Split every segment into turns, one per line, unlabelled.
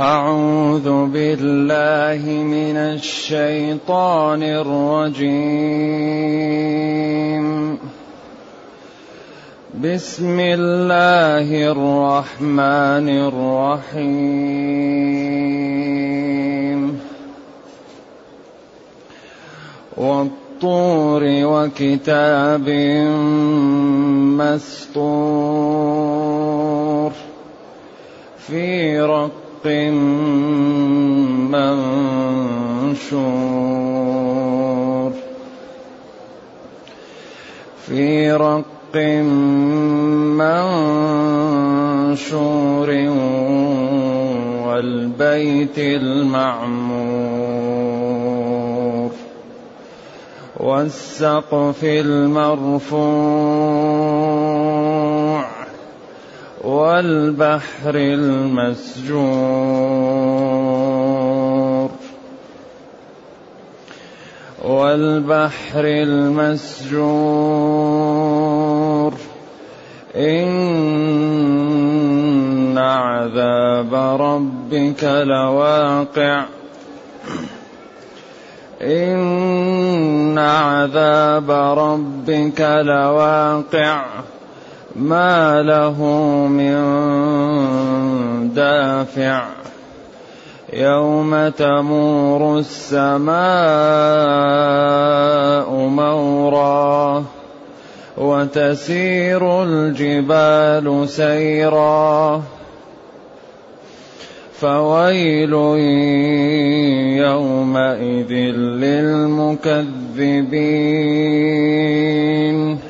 أعوذ بالله من الشيطان الرجيم. بسم الله الرحمن الرحيم. والطور وكتاب مسطور. في رق منشور. في رق منشور والبيت المعمور. والسقف المرفوع والبحر المسجور. والبحر المسجور. إن عذاب ربك لواقع. إن عذاب ربك لواقع. ما له من دافع. يوم تمور السماء مورا وتسير الجبال سيرا. فويل يومئذ للمكذبين.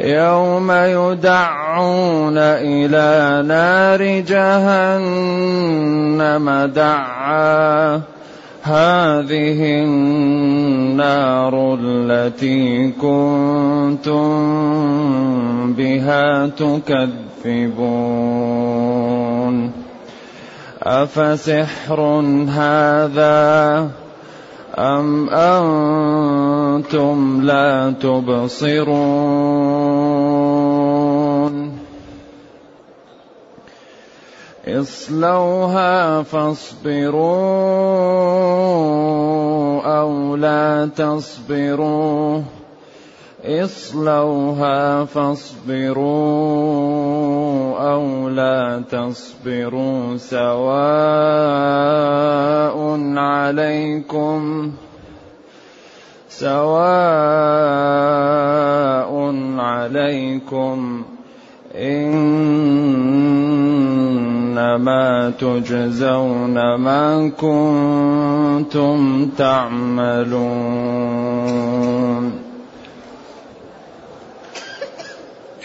يوم يدعون إلى نار جهنم دعا. هذه النار التي كنتم بها تكذبون. أفسحر هذا؟ أم أنتم لا تبصرون؟ اصلوها فاصبروا أو لا تصبروا. اصلوها فاصبروا أو لا تصبروا سواء عليكم سواء عليكم إنما تجزون ما كنتم تعملون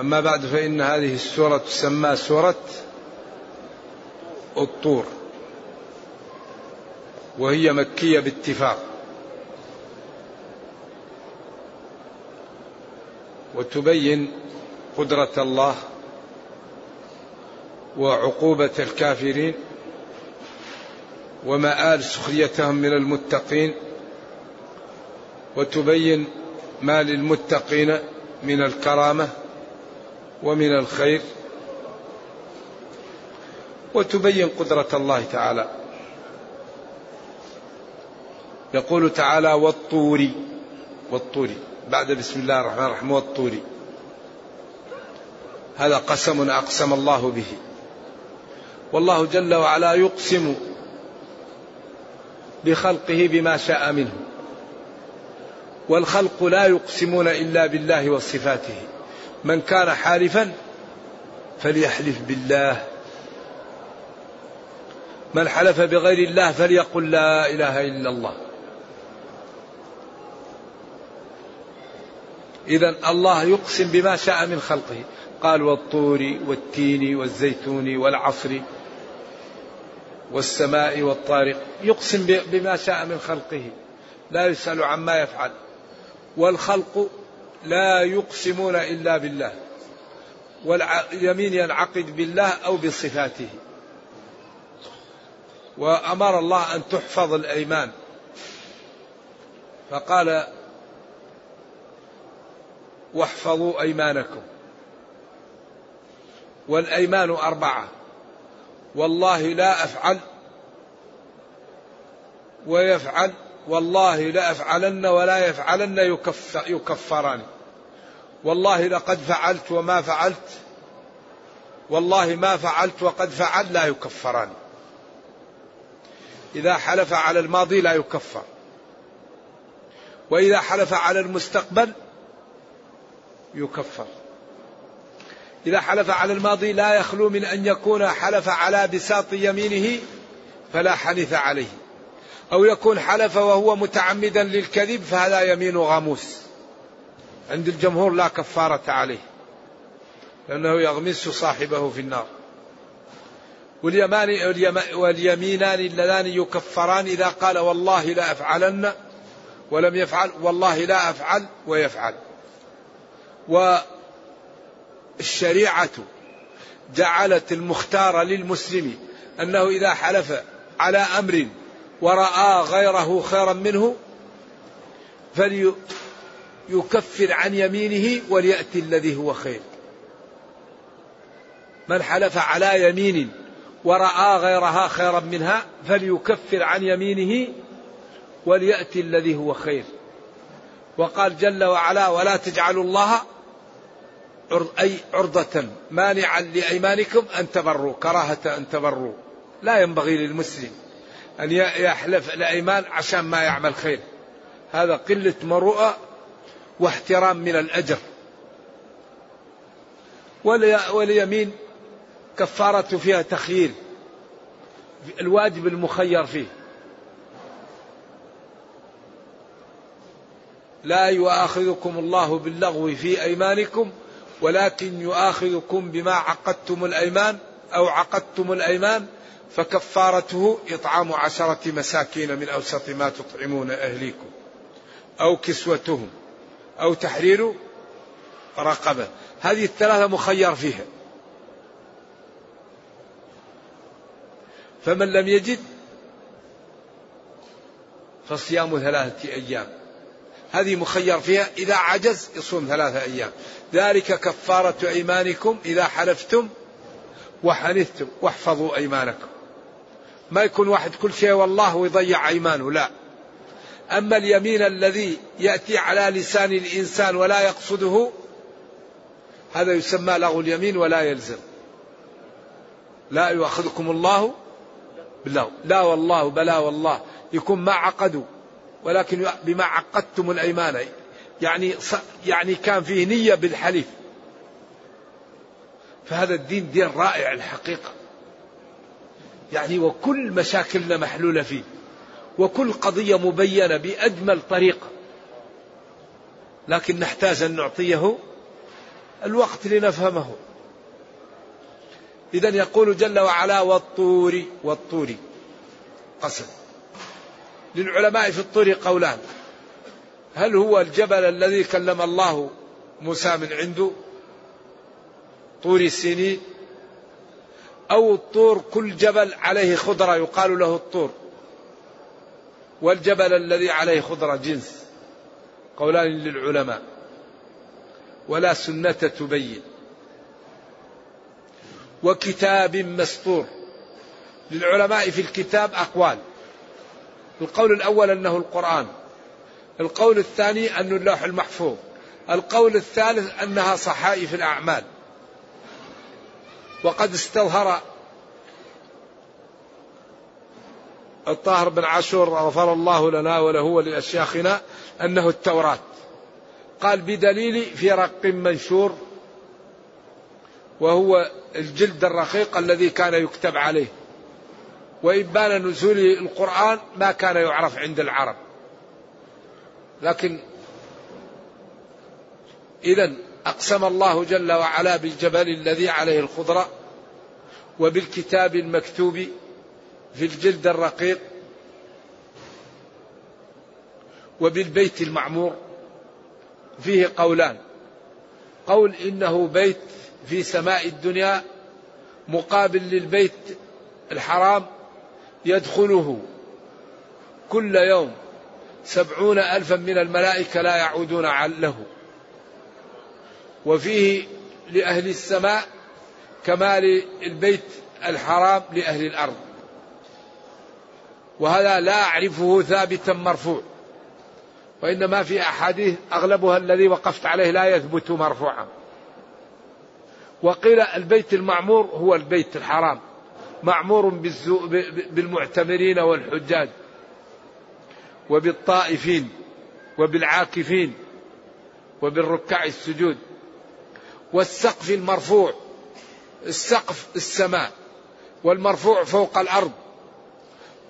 أما بعد فإن هذه السورة تسمى سورة الطور وهي مكية باتفاق. وتبين قدرة الله وعقوبة الكافرين ومآل سخريتهم من المتقين وتبين ما للمتقين من الكرامة. ومن الخير وتبين قدرة الله تعالى. يقول تعالى والطور والطور. بعد بسم الله الرحمن الرحيم والطور. هذا قسم أقسم الله به. والله جل وعلا يقسم بخلقه بما شاء منه. والخلق لا يقسمون إلا بالله وصفاته. من كان حالفا فليحلف بالله. من حلف بغير الله فليقل لا إله إلا الله. إذا الله يقسم بما شاء من خلقه. قال والطور والتين والزيتون والعصر والسماء والطارق. يقسم بما شاء من خلقه. لا يسأل عما يفعل. والخلق لا يقسمون إلا بالله واليمين ينعقد بالله أو بصفاته. وأمر الله أن تحفظ الأيمان. فقال واحفظوا أيمانكم. والأيمان أربعة. والله لا أفعل ويفعل والله لا أفعلن ولا يفعلن يكف يكفران. والله لقد فعلت وما فعلت. والله ما فعلت وقد فعل لا يكفران. إذا حلف على الماضي لا يكفر. وإذا حلف على المستقبل يكفر. إذا حلف على الماضي لا يخلو من أن يكون حلف على بساط يمينه فلا حنث عليه. أو يكون حلف وهو متعمدا للكذب فهذا يمين غاموس. عند الجمهور لا كفارة عليه لأنه يغمس صاحبه في النار. واليمينان اللذان يكفران إذا قال والله لا أفعلن ولم يفعل والله لا أفعل ويفعل. والشريعة جعلت المختار للمسلم أنه إذا حلف على أمر ورأى غيره خيرا منه فليكفر عن يمينه وليأتي الذي هو خير. من حلف على يمين ورأى غيرها خيرا منها فليكفر عن يمينه وليأتي الذي هو خير. وقال جل وعلا ولا تجعلوا الله أي عرضة مانعا لأيمانكم أن تبروا كراهة أن تبروا. لا ينبغي للمسلم أن يحلف الأيمان عشان ما يعمل خير. هذا قلة مروءة واحترام من الأجر. واليمين كفارة فيها تخيير الواجب المخير فيه. لا يؤاخذكم الله باللغو في أيمانكم ولكن يؤاخذكم بما عقدتم الأيمان أو عقدتم الأيمان فكفارته إطعام عشرة مساكين من أوسط ما تطعمون أهليكم أو كسوتهم. أو تحرير رقبة. هذه الثلاثة مخير فيها. فمن لم يجد فصيام ثلاثة أيام. هذه مخير فيها. إذا عجز يصوم ثلاثة أيام. ذلك كفارة أيمانكم إذا حلفتم وحنثتم. واحفظوا أيمانكم. ما يكون واحد كل شيء والله ويضيع أيمانه. لا. أما اليمين الذي يأتي على لسان الإنسان ولا يقصده هذا يسمى له اليمين ولا يلزم. لا يؤاخذكم الله بالله. لا والله بلا والله. يكون ما عقدوا ولكن بما عقدتم الأيمان. يعني يعني كان فيه نية بالحلف فهذا الدين دين رائع الحقيقة. يعني وكل مشاكلنا محلولة فيه. وكل قضية مبينة بأجمل طريقة لكن نحتاج أن نعطيه الوقت لنفهمه. إذا يقول جل وعلا والطور والطور. قسم. للعلماء في الطور قولان. هل هو الجبل الذي كلم الله موسى من عنده؟ طور السنين أو الطور كل جبل عليه خضرة يقال له الطور. والجبل الذي عليه خضرة جنس قولان للعلماء. ولا سنة تبين. وكتاب مسطور. للعلماء في الكتاب أقوال. القول الأول أنه القرآن. القول الثاني أنه اللوح المحفوظ. القول الثالث أنها صحائف الأعمال. وقد استظهر الطاهر بن عاشور غفر الله لنا وله ولأشياخنا أنه التوراة قال بدليل في رق منشور وهو الجلد الرقيق الذي كان يكتب عليه. وإبان نزول القرآن ما كان يعرف عند العرب. لكن إذا أقسم الله جل وعلا بالجبل الذي عليه الخضرة وبالكتاب المكتوب في الجلد الرقيق وبالبيت المعمور فيه قولان. قول إنه بيت في سماء الدنيا مقابل للبيت الحرام يدخله كل يوم سبعون ألفا من الملائكة لا يعودون له. وفيه لأهل السماء كما للبيت الحرام لأهل الأرض. وهذا لا أعرفه ثابتا مرفوع. وإنما في أحاديث أغلبها الذي وقفت عليه لا يثبت مرفوعا. وقيل البيت المعمور هو البيت الحرام. معمور بالمعتمرين والحجاج. وبالطائفين. وبالعاكفين. وبالركع السجود. والسقف المرفوع. السقف السماء. والمرفوع فوق الأرض.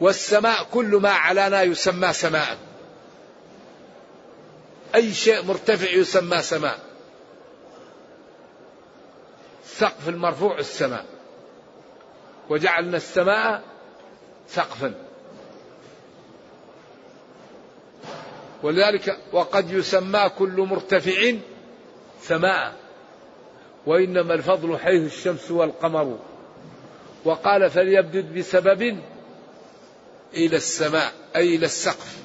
والسماء كل ما علانا يسمى سماء. أي شيء مرتفع يسمى سماء. السقف المرفوع السماء. وجعلنا السماء سقفا. ولذلك وقد يسمى كل مرتفع سماء. وإنما الفضل حيث الشمس والقمر. وقال فليبدد بسبب إلى السماء أي إلى السقف.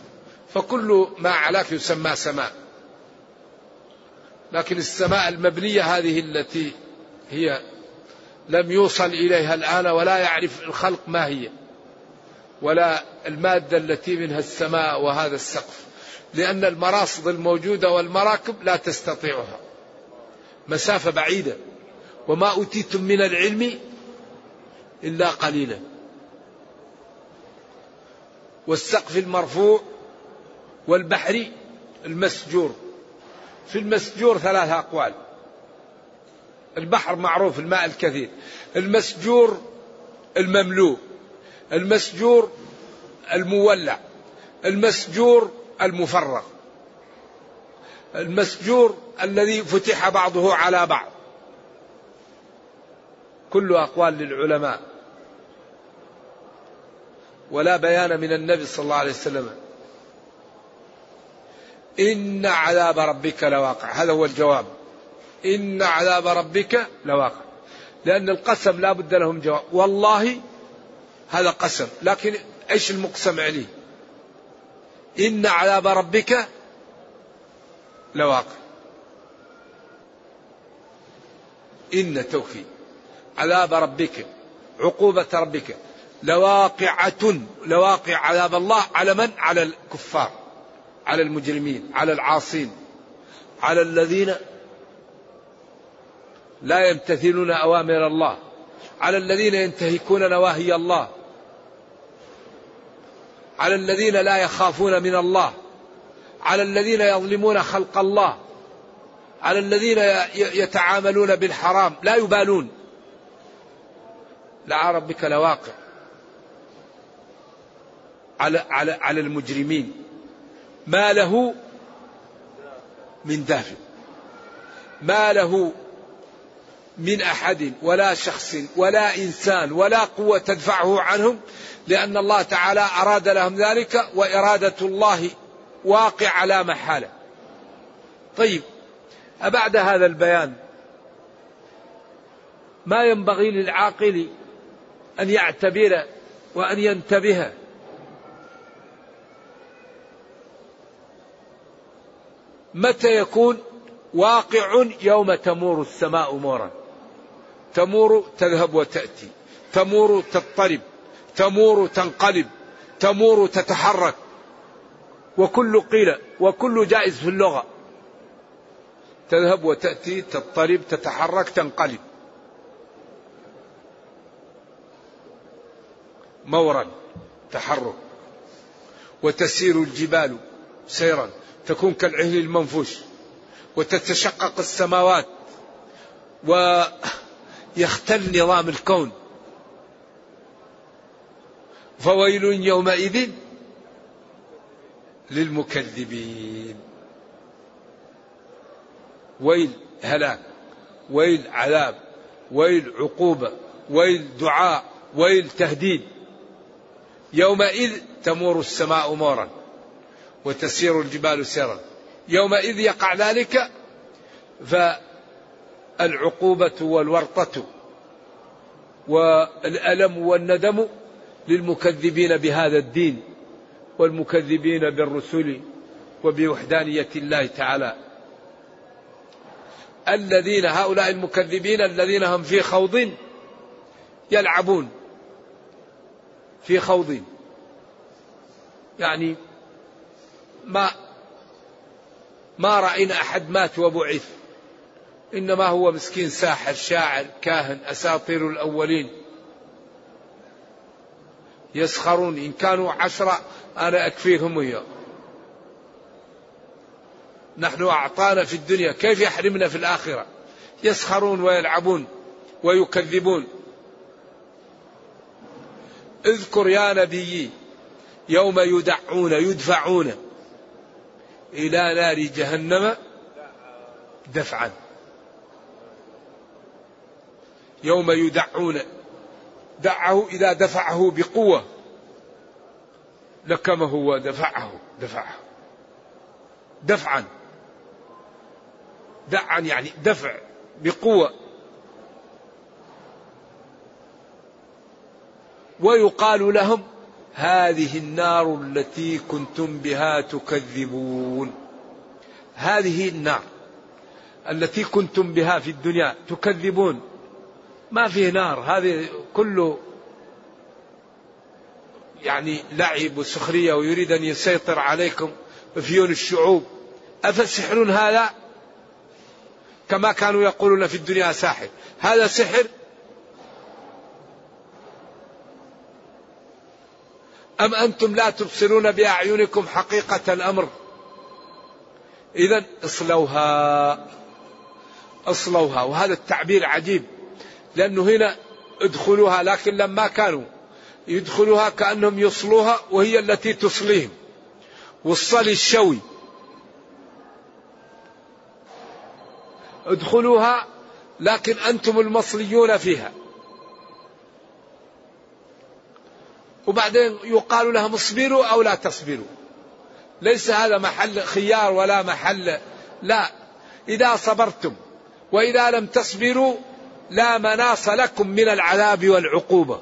فكل ما علاك يسمى سماء. لكن السماء المبنية هذه التي هي لم يوصل إليها الآن ولا يعرف الخلق ما هي ولا المادة التي منها السماء وهذا السقف. لأن المراصد الموجودة والمراكب لا تستطيعها. مسافة بعيدة. وما أوتيتم من العلم إلا قليلا. والسقف المرفوع والبحر المسجور. في المسجور ثلاث أقوال. البحر معروف الماء الكثير. المسجور المملوء. المسجور المولع. المسجور المفرغ. المسجور الذي فتح بعضه على بعض. كل أقوال للعلماء. ولا بيان من النبي صلى الله عليه وسلم. إن عذاب ربك لواقع. هذا هو الجواب. إن عذاب ربك لواقع. لأن القسم لا بد لهم جواب. والله هذا قسم. لكن إيش المقسم عليه؟ إن عذاب ربك لواقع. إن توكيد عذاب ربك. عقوبة ربك. لواقعة لواقع عذاب الله على من؟ على الكفار على المجرمين على العاصين على الذين لا يمتثلون أوامر الله على الذين ينتهكون نواهي الله على الذين لا يخافون من الله على الذين يظلمون خلق الله على الذين يتعاملون بالحرام لا يبالون لعل ربك لواقع على على على المجرمين ما له من دافع ما له من أحد ولا شخص ولا إنسان ولا قوة تدفعه عنهم لأن الله تعالى أراد لهم ذلك وإرادة الله واقع لا محاله. طيب أبعد هذا البيان ما ينبغي للعاقل أن يعتبر وأن ينتبه متى يكون واقع يوم تمور السماء مورا؟ تمور تذهب وتأتي تمور تضطرب تمور تنقلب تمور تتحرك. وكل قيل وكل جائز في اللغة. تذهب وتأتي تضطرب تتحرك تنقلب. مورا تحرك. وتسير الجبال سيرا. تكون كالعهن المنفوش وتتشقق السماوات ويختل نظام الكون. فويل يومئذ للمكذبين. ويل هلاك ويل عذاب ويل عقوبة ويل دعاء ويل تهديد. يومئذ تمور السماء مورا. وتسير الجبال سيرا. يومئذ يقع ذلك فالعقوبة والورطة والألم والندم للمكذبين بهذا الدين والمكذبين بالرسل وبوحدانية الله تعالى. الذين هؤلاء المكذبين الذين هم في خوض يلعبون في خوض. يعني ما ما رأينا أحد مات وبعث. إنما هو مسكين ساحر شاعر كاهن أساطير الأولين. يسخرون إن كانوا عشرة أنا أكفيهم وياه. نحن أعطانا في الدنيا كيف يحرمنا في الآخرة؟ يسخرون ويلعبون ويكذبون. اذكر يا نبي يوم يدعون يدفعون. إلى نار جهنم دفعا. يوم يدعون دعه إذا دفعه بقوة. لكمه ودفعه دفعه. دفعا. دعا يعني دفع بقوة. ويقال لهم هذه النار التي كنتم بها تكذبون. هذه النار التي كنتم بها في الدنيا تكذبون. ما فيه نار. هذه كله يعني لعب وسخرية ويريد أن يسيطر عليكم وفيون الشعوب. أفسحر هذا؟ كما كانوا يقولون في الدنيا ساحر. هذا سحر أم أنتم لا تبصرون بأعينكم حقيقة الأمر؟ إذا اصلوها. اصلوها. وهذا التعبير عجيب لأنه هنا ادخلوها لكن لما كانوا يدخلوها كأنهم يصلوها وهي التي تصليهم. والصلي الشوي. ادخلوها لكن أنتم المصليون فيها. وبعدين يقال لهم اصبروا أو لا تصبروا. ليس هذا محل خيار ولا محل لا. إذا صبرتم وإذا لم تصبروا لا مناص لكم من العذاب والعقوبة.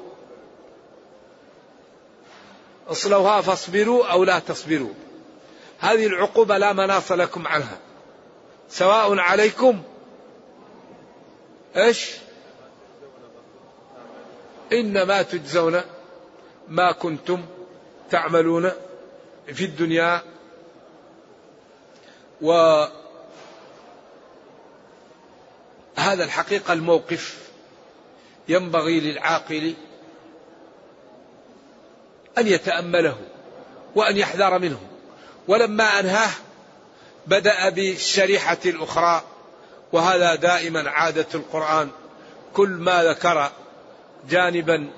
اصلوها فاصبروا أو لا تصبروا. هذه العقوبة لا مناص لكم عنها. سواء عليكم إيش؟ إنما تجزون ما كنتم تعملون في الدنيا وهذا الحقيقة الموقف ينبغي للعاقل أن يتأمله وأن يحذر منه. ولما أنهاه بدأ بالشريحة الأخرى وهذا دائما عادة القرآن. كل ما ذكر جانبا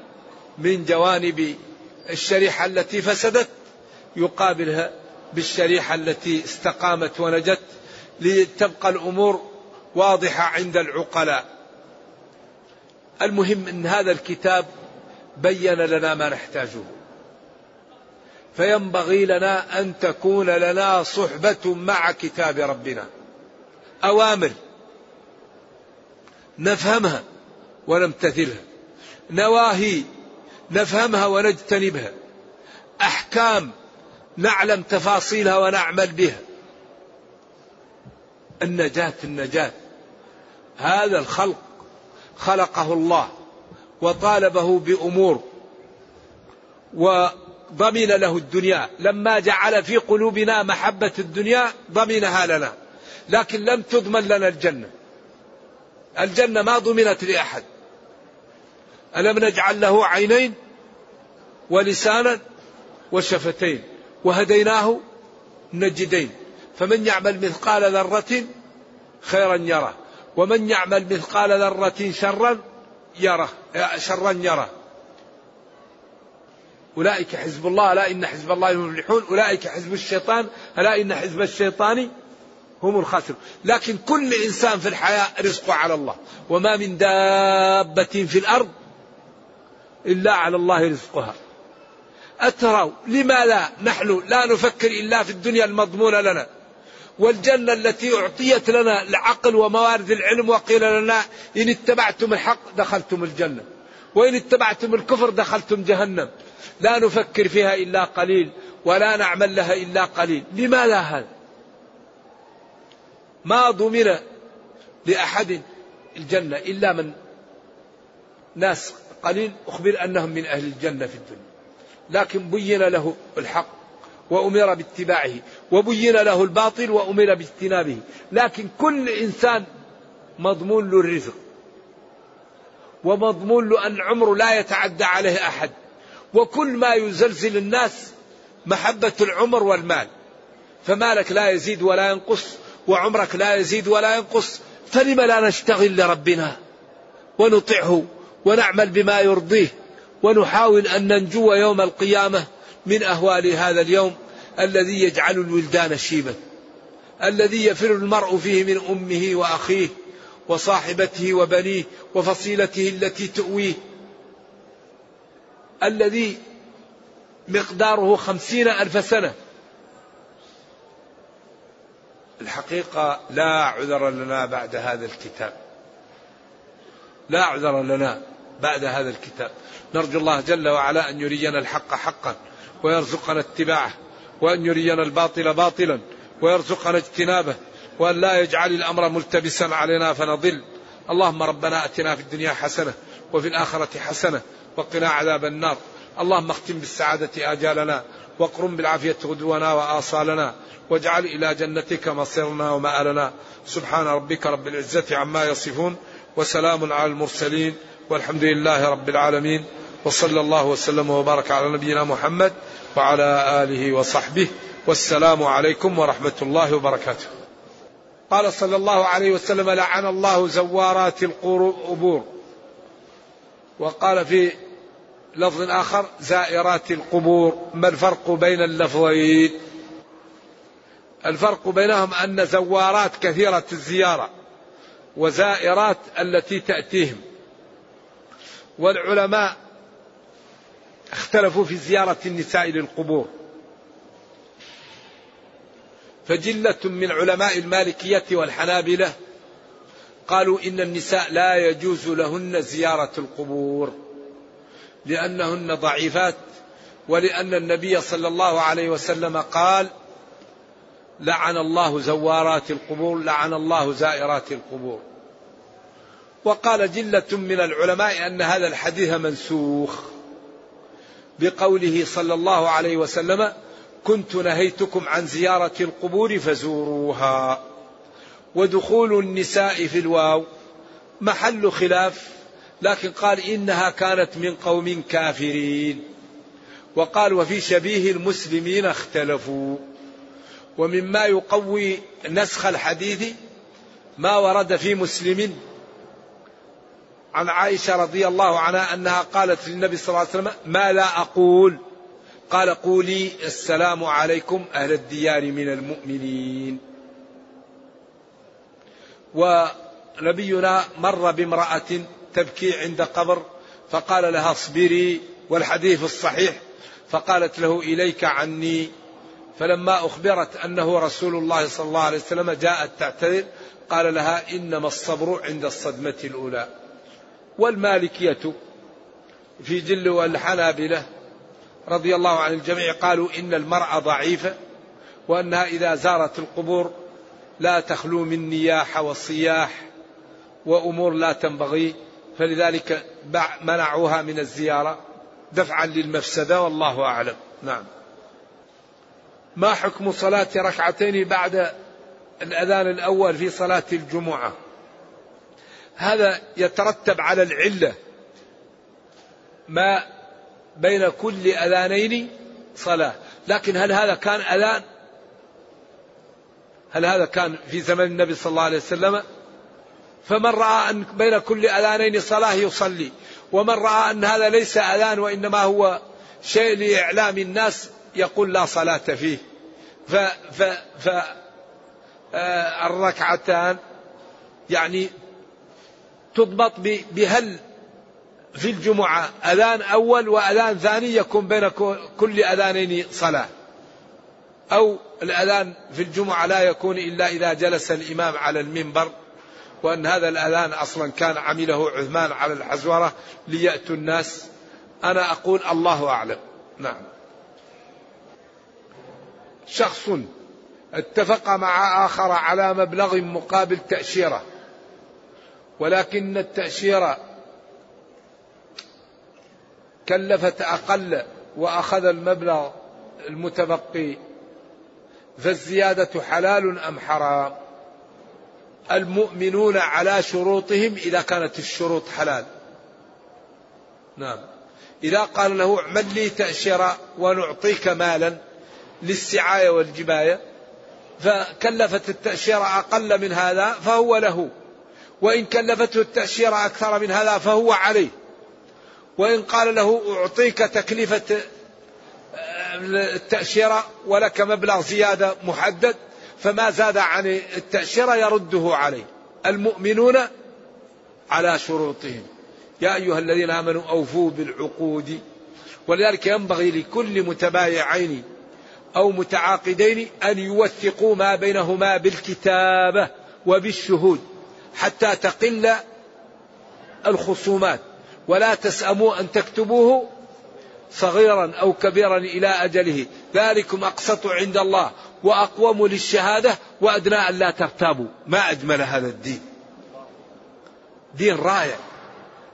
من جوانب الشريحة التي فسدت يقابلها بالشريحة التي استقامت ونجت لتبقى الأمور واضحة عند العقلاء. المهم أن هذا الكتاب بين لنا ما نحتاجه. فينبغي لنا أن تكون لنا صحبة مع كتاب ربنا. أوامر نفهمها ونمتثلها. نواهي نفهمها ونجتنبها. أحكام نعلم تفاصيلها ونعمل بها. النجاة النجاة. هذا الخلق خلقه الله وطالبه بأمور وضمن له الدنيا. لما جعل في قلوبنا محبة الدنيا ضمنها لنا لكن لم تضمن لنا الجنة. الجنة ما ضمنت لأحد. ألم نجعل له عينين ولسانا وشفتين وهديناه نجدين فمن يعمل مثقال ذرة خيرا يره ومن يعمل مثقال ذرة شرا يره شرا يره. أولئك حزب الله ألا إن حزب الله هم المفلحون أولئك حزب الشيطان ألا إن حزب الشيطان هم الخاسرون. لكن كل إنسان في الحياة رزقه على الله وما من دابة في الأرض إلا على الله رزقها. أتروا لما لا نحن لا نفكر إلا في الدنيا المضمونة لنا والجنة التي أعطيت لنا العقل وموارد العلم وقيل لنا إن اتبعتم الحق دخلتم الجنة وإن اتبعتم الكفر دخلتم جهنم. لا نفكر فيها إلا قليل ولا نعمل لها إلا قليل. لماذا هذا؟ ما ضمن لأحد الجنة إلا من ناس قليل أخبر أنهم من أهل الجنة في الدنيا. لكن بين له الحق وأمر باتباعه وبين له الباطل وأمر باجتنابه. لكن كل إنسان مضمون له الرزق ومضمون له أن عمره لا يتعدى عليه أحد. وكل ما يزلزل الناس محبة العمر والمال. فمالك لا يزيد ولا ينقص وعمرك لا يزيد ولا ينقص. فلم لا نشتغل لربنا ونطعه ونعمل بما يرضيه ونحاول أن ننجو يوم القيامة من أهوال هذا اليوم الذي يجعل الولدان شيبا الذي يفر المرء فيه من أمه وأخيه وصاحبته وبنيه وفصيلته التي تؤويه الذي مقداره خمسين ألف سنة. الحقيقة لا عذر لنا بعد هذا الكتاب لا عذر لنا. بعد هذا الكتاب. نرجو الله جل وعلا أن يرينا الحق حقا ويرزقنا اتباعه وأن يرينا الباطل باطلا ويرزقنا اجتنابه وأن لا يجعل الأمر ملتبسا علينا فنضل. اللهم ربنا أتنا في الدنيا حسنة وفي الآخرة حسنة وقنا عذاب النار. اللهم اختم بالسعادة آجالنا واقرم بالعافية غدونا وآصالنا واجعل إلى جنتك مصيرنا ومآلنا. سبحان ربك رب العزة عما يصفون وسلام على المرسلين. والحمد لله رب العالمين وصلى الله وسلم وبارك على نبينا محمد وعلى آله وصحبه والسلام عليكم ورحمة الله وبركاته. قال صلى الله عليه وسلم لعن الله زوارات القبور. وقال في لفظ آخر زائرات القبور. ما الفرق بين اللفظين؟ الفرق بينهم أن زوارات كثيرة الزيارة وزائرات التي تأتيهم. والعلماء اختلفوا في زيارة النساء للقبور. فجلة من علماء المالكية والحنابلة قالوا إن النساء لا يجوز لهن زيارة القبور لأنهن ضعيفات ولأن النبي صلى الله عليه وسلم قال لعن الله زوارات القبور لعن الله زائرات القبور. وقال جلة من العلماء أن هذا الحديث منسوخ بقوله صلى الله عليه وسلم كنت نهيتكم عن زيارة القبور فزوروها. ودخول النساء في الواو محل خلاف لكن قال إنها كانت من قوم كافرين. وقال وفي شبيه المسلمين اختلفوا. ومما يقوي نسخ الحديث ما ورد في مسلم عن عائشة رضي الله عنها أنها قالت للنبي صلى الله عليه وسلم ما لا أقول؟ قال قولي السلام عليكم أهل الديار من المؤمنين. ونبينا مر بامرأة تبكي عند قبر فقال لها اصبري والحديث الصحيح. فقالت له إليك عني. فلما أخبرت أنه رسول الله صلى الله عليه وسلم جاءت تعتذر قال لها إنما الصبر عند الصدمة الأولى. والمالكية في جل والحنابلة رضي الله عن الجميع قالوا إن المرأة ضعيفة وأنها إذا زارت القبور لا تخلو من نياح وصياح وأمور لا تنبغي فلذلك منعوها من الزيارة دفعا للمفسدة والله أعلم. نعم. ما حكم صلاة ركعتين بعد الأذان الأول في صلاة الجمعة؟ هذا يترتب على العلة. ما بين كل أذانين صلاة. لكن هل هذا كان أذان؟ هل هذا كان في زمن النبي صلى الله عليه وسلم؟ فمن رأى أن بين كل أذانين صلاة يصلي. ومن رأى أن هذا ليس أذان وإنما هو شيء لإعلام الناس يقول لا صلاة فيه. ف, ف, ف آه، الركعتان يعني تضبط بهل في الجمعة. أذان أول وأذان ثاني يكون بين كل أذانين صلاة. أو الأذان في الجمعة لا يكون إلا إذا جلس الإمام على المنبر وأن هذا الأذان أصلا كان عمله عثمان على الحزورة ليأتوا الناس. أنا أقول الله أعلم. نعم. شخص اتفق مع آخر على مبلغ مقابل تأشيرة. ولكن التأشيرة كلفت أقل وأخذ المبلغ المتبقي فالزيادة حلال أم حرام؟ المؤمنون على شروطهم إذا كانت الشروط حلال. نعم. إذا قال له اعمل لي تأشيرة ونعطيك مالا للسعاية والجباية فكلفت التأشيرة أقل من هذا فهو له. وإن كلفته التأشيرة أكثر من هذا فهو عليه. وإن قال له أعطيك تكلفة آه، التأشيرة ولك مبلغ زيادة محدد فما زاد عن التأشيرة يرده عليه. المؤمنون على شروطهم. يا أيها الذين آمنوا أوفوا بالعقود. ولذلك ينبغي لكل متبايعين أو متعاقدين أن يوثقوا ما بينهما بالكتابة وبالشهود. حتى تقل الخصومات. ولا تسأموا أن تكتبوه صغيرا أو كبيرا إلى أجله. ذلكم أقسط عند الله وأقوم للشهادة وأدنى أن لا ترتابوا. ما أجمل هذا الدين. دين رائع.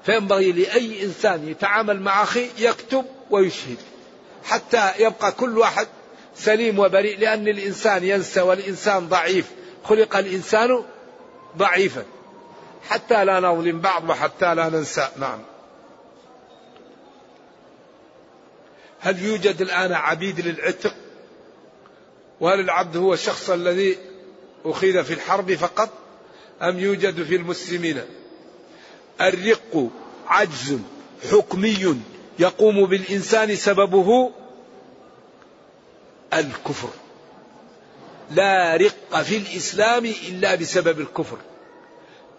فينبغي لأي إنسان يتعامل مع أخيه يكتب ويشهد. حتى يبقى كل واحد سليم وبريء لأن الإنسان ينسى والإنسان ضعيف. خلق الإنسان ضعيفا. حتى لا نظلم بعض وحتى لا ننسى. نعم. هل يوجد الآن عبيد للعتق؟ وهل العبد هو الشخص الذي أخذ في الحرب فقط؟ أم يوجد في المسلمين الرق عجز حكمي يقوم بالإنسان سببه؟ الكفر. لا رق في الإسلام إلا بسبب الكفر.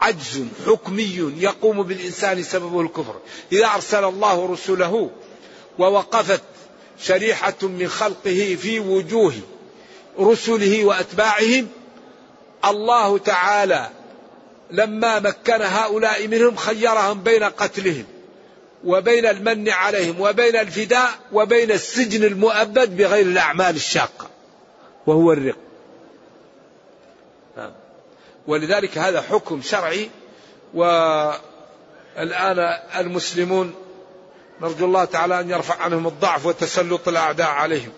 عجز حكمي يقوم بالإنسان سببه الكفر إذا أرسل الله رسله ووقفت شريحة من خلقه في وجوه رسله وأتباعهم الله تعالى لما مكن هؤلاء منهم خيرهم بين قتلهم وبين المن عليهم وبين الفداء وبين السجن المؤبد بغير الأعمال الشاقة وهو الرق. ولذلك هذا حكم شرعي. والآن المسلمون نرجو الله تعالى أن يرفع عنهم الضعف وتسلط الأعداء عليهم.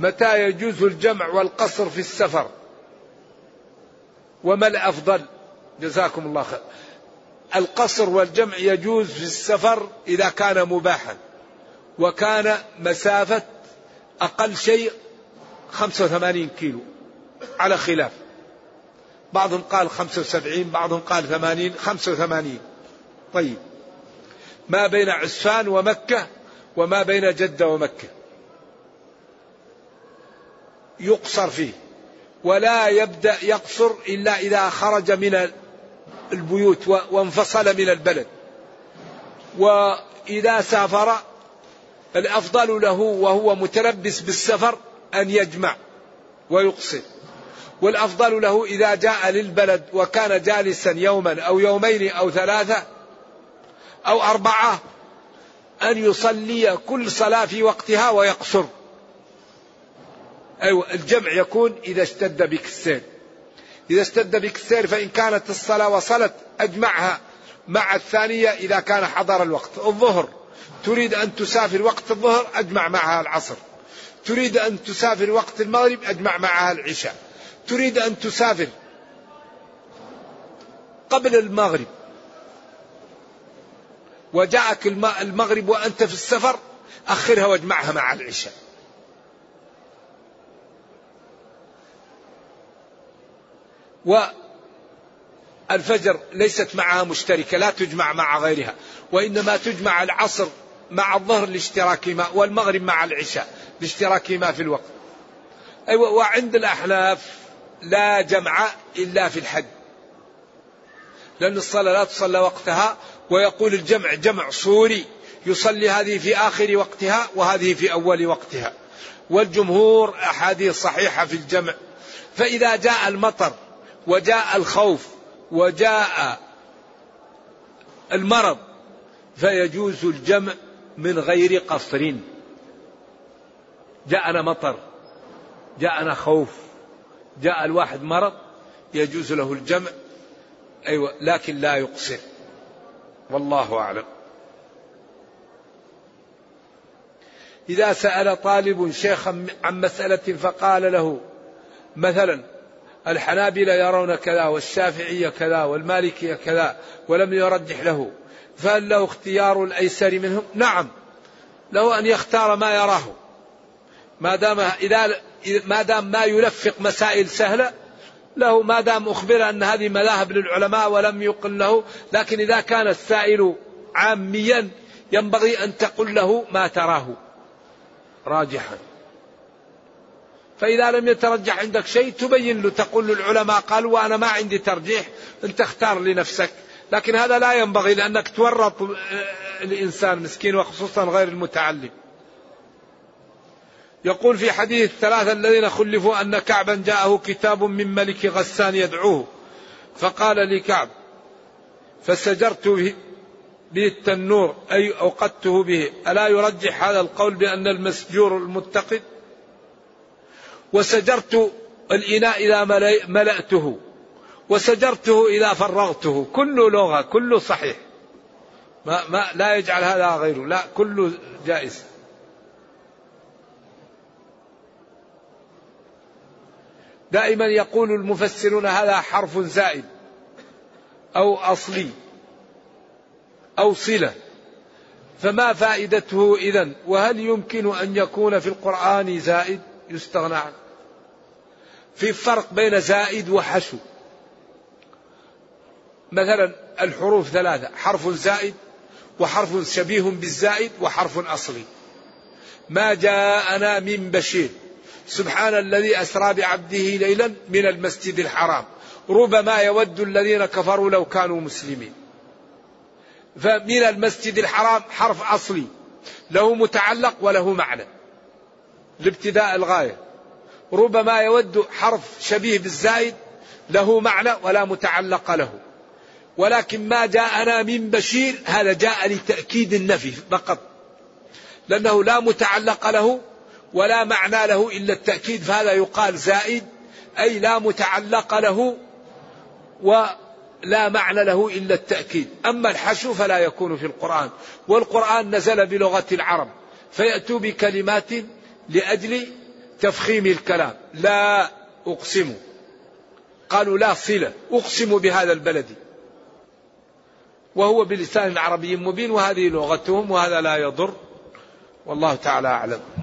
متى يجوز الجمع والقصر في السفر؟ وما الأفضل؟ جزاكم الله خير. القصر والجمع يجوز في السفر إذا كان مباحا وكان مسافة أقل شيء 85 كيلو. على خلاف. بعضهم قال 75 بعضهم قال 80 85 طيب. ما بين عسفان ومكة وما بين جدة ومكة. يقصر فيه. ولا يبدأ يقصر إلا إذا خرج من البيوت وانفصل من البلد. وإذا سافر الأفضل له وهو متلبس بالسفر أن يجمع ويقصر. والأفضل له إذا جاء للبلد وكان جالسا يوما أو يومين أو ثلاثة أو أربعة أن يصلي كل صلاة في وقتها ويقصر. أيوة الجمع يكون إذا اشتد بك السير. إذا اشتد بك السير فإن كانت الصلاة وصلت أجمعها مع الثانية إذا كان حضر الوقت. الظهر تريد أن تسافر وقت الظهر أجمع معها العصر. تريد أن تسافر وقت المغرب أجمع معها العشاء. تريد أن تسافر قبل المغرب. وجاءك المغرب وأنت في السفر أخرها واجمعها مع العشاء. والفجر ليست معها مشتركة لا تجمع مع غيرها وإنما تجمع العصر مع الظهر لاشتراكهما والمغرب مع العشاء لاشتراكهما في الوقت. أيوة وعند الأحناف لا جمع إلا في الحج. لأن الصلاة لا تصلى وقتها ويقول الجمع جمع صوري يصلي هذه في آخر وقتها وهذه في أول وقتها. والجمهور أحاديث صحيحة في الجمع. فإذا جاء المطر وجاء الخوف وجاء المرض فيجوز الجمع من غير قصر. جاءنا مطر جاءنا خوف جاء الواحد مرض يجوز له الجمع أيوة لكن لا يقصر. والله أعلم. إذا سأل طالب شيخا عن مسألة فقال له مثلا الحنابلة يرون كذا والشافعية كذا والمالكية كذا ولم يرجح له فهل له اختيار الأيسر منهم؟ نعم له أن يختار ما يراه. ما دام إذا ما دام ما يلفق مسائل سهلة له ما دام أخبر أن هذه مذاهب للعلماء ولم يقل له لكن إذا كان السائل عاميا ينبغي أن تقول له ما تراه. راجحا. فإذا لم يترجح عندك شيء تبين له تقول للعلماء قالوا وأنا ما عندي ترجيح أنت اختار لنفسك. لكن هذا لا ينبغي لأنك تورط الإنسان مسكين وخصوصا غير المتعلم. يقول في حديث الثلاثة الذين خلفوا أن كعبا جاءه كتاب من ملك غسان يدعوه. فقال لكعب فسجرت به التنور أي أوقدته به. ألا يرجح هذا القول بأن المسجور المتقد؟ وسجرت الإناء إذا ملأته. وسجرته إذا فرغته. كله لغة كله صحيح. ما, ما لا يجعل هذا غيره. لا كله جائز. دائما يقول المفسرون هذا حرف زائد أو أصلي أو صلة. فما فائدته إذا وهل يمكن أن يكون في القرآن زائد؟ يستغنى عنه. في فرق بين زائد وحشو. مثلا الحروف ثلاثة حرف زائد وحرف شبيه بالزائد وحرف أصلي. ما جاءنا من بشير. سبحان الذي أسرى بعبده ليلا من المسجد الحرام. ربما يود الذين كفروا لو كانوا مسلمين. فمن المسجد الحرام حرف أصلي. له متعلق وله معنى. لابتداء الغاية. ربما يود حرف شبيه بالزائد له معنى ولا متعلق له. ولكن ما جاءنا من بشير هذا جاء لتأكيد النفي فقط. لأنه لا متعلق له ولا معنى له إلا التأكيد فهذا يقال زائد أي لا متعلق له ولا معنى له إلا التأكيد. أما الحشو فلا يكون في القرآن والقرآن نزل بلغة العرب فيأتوا بكلمات لأجل تفخيم الكلام. لا أقسم. قالوا لا صلة. أقسم بهذا البلد. وهو بلسان عربي مبين وهذه لغتهم وهذا لا يضر. والله تعالى أعلم.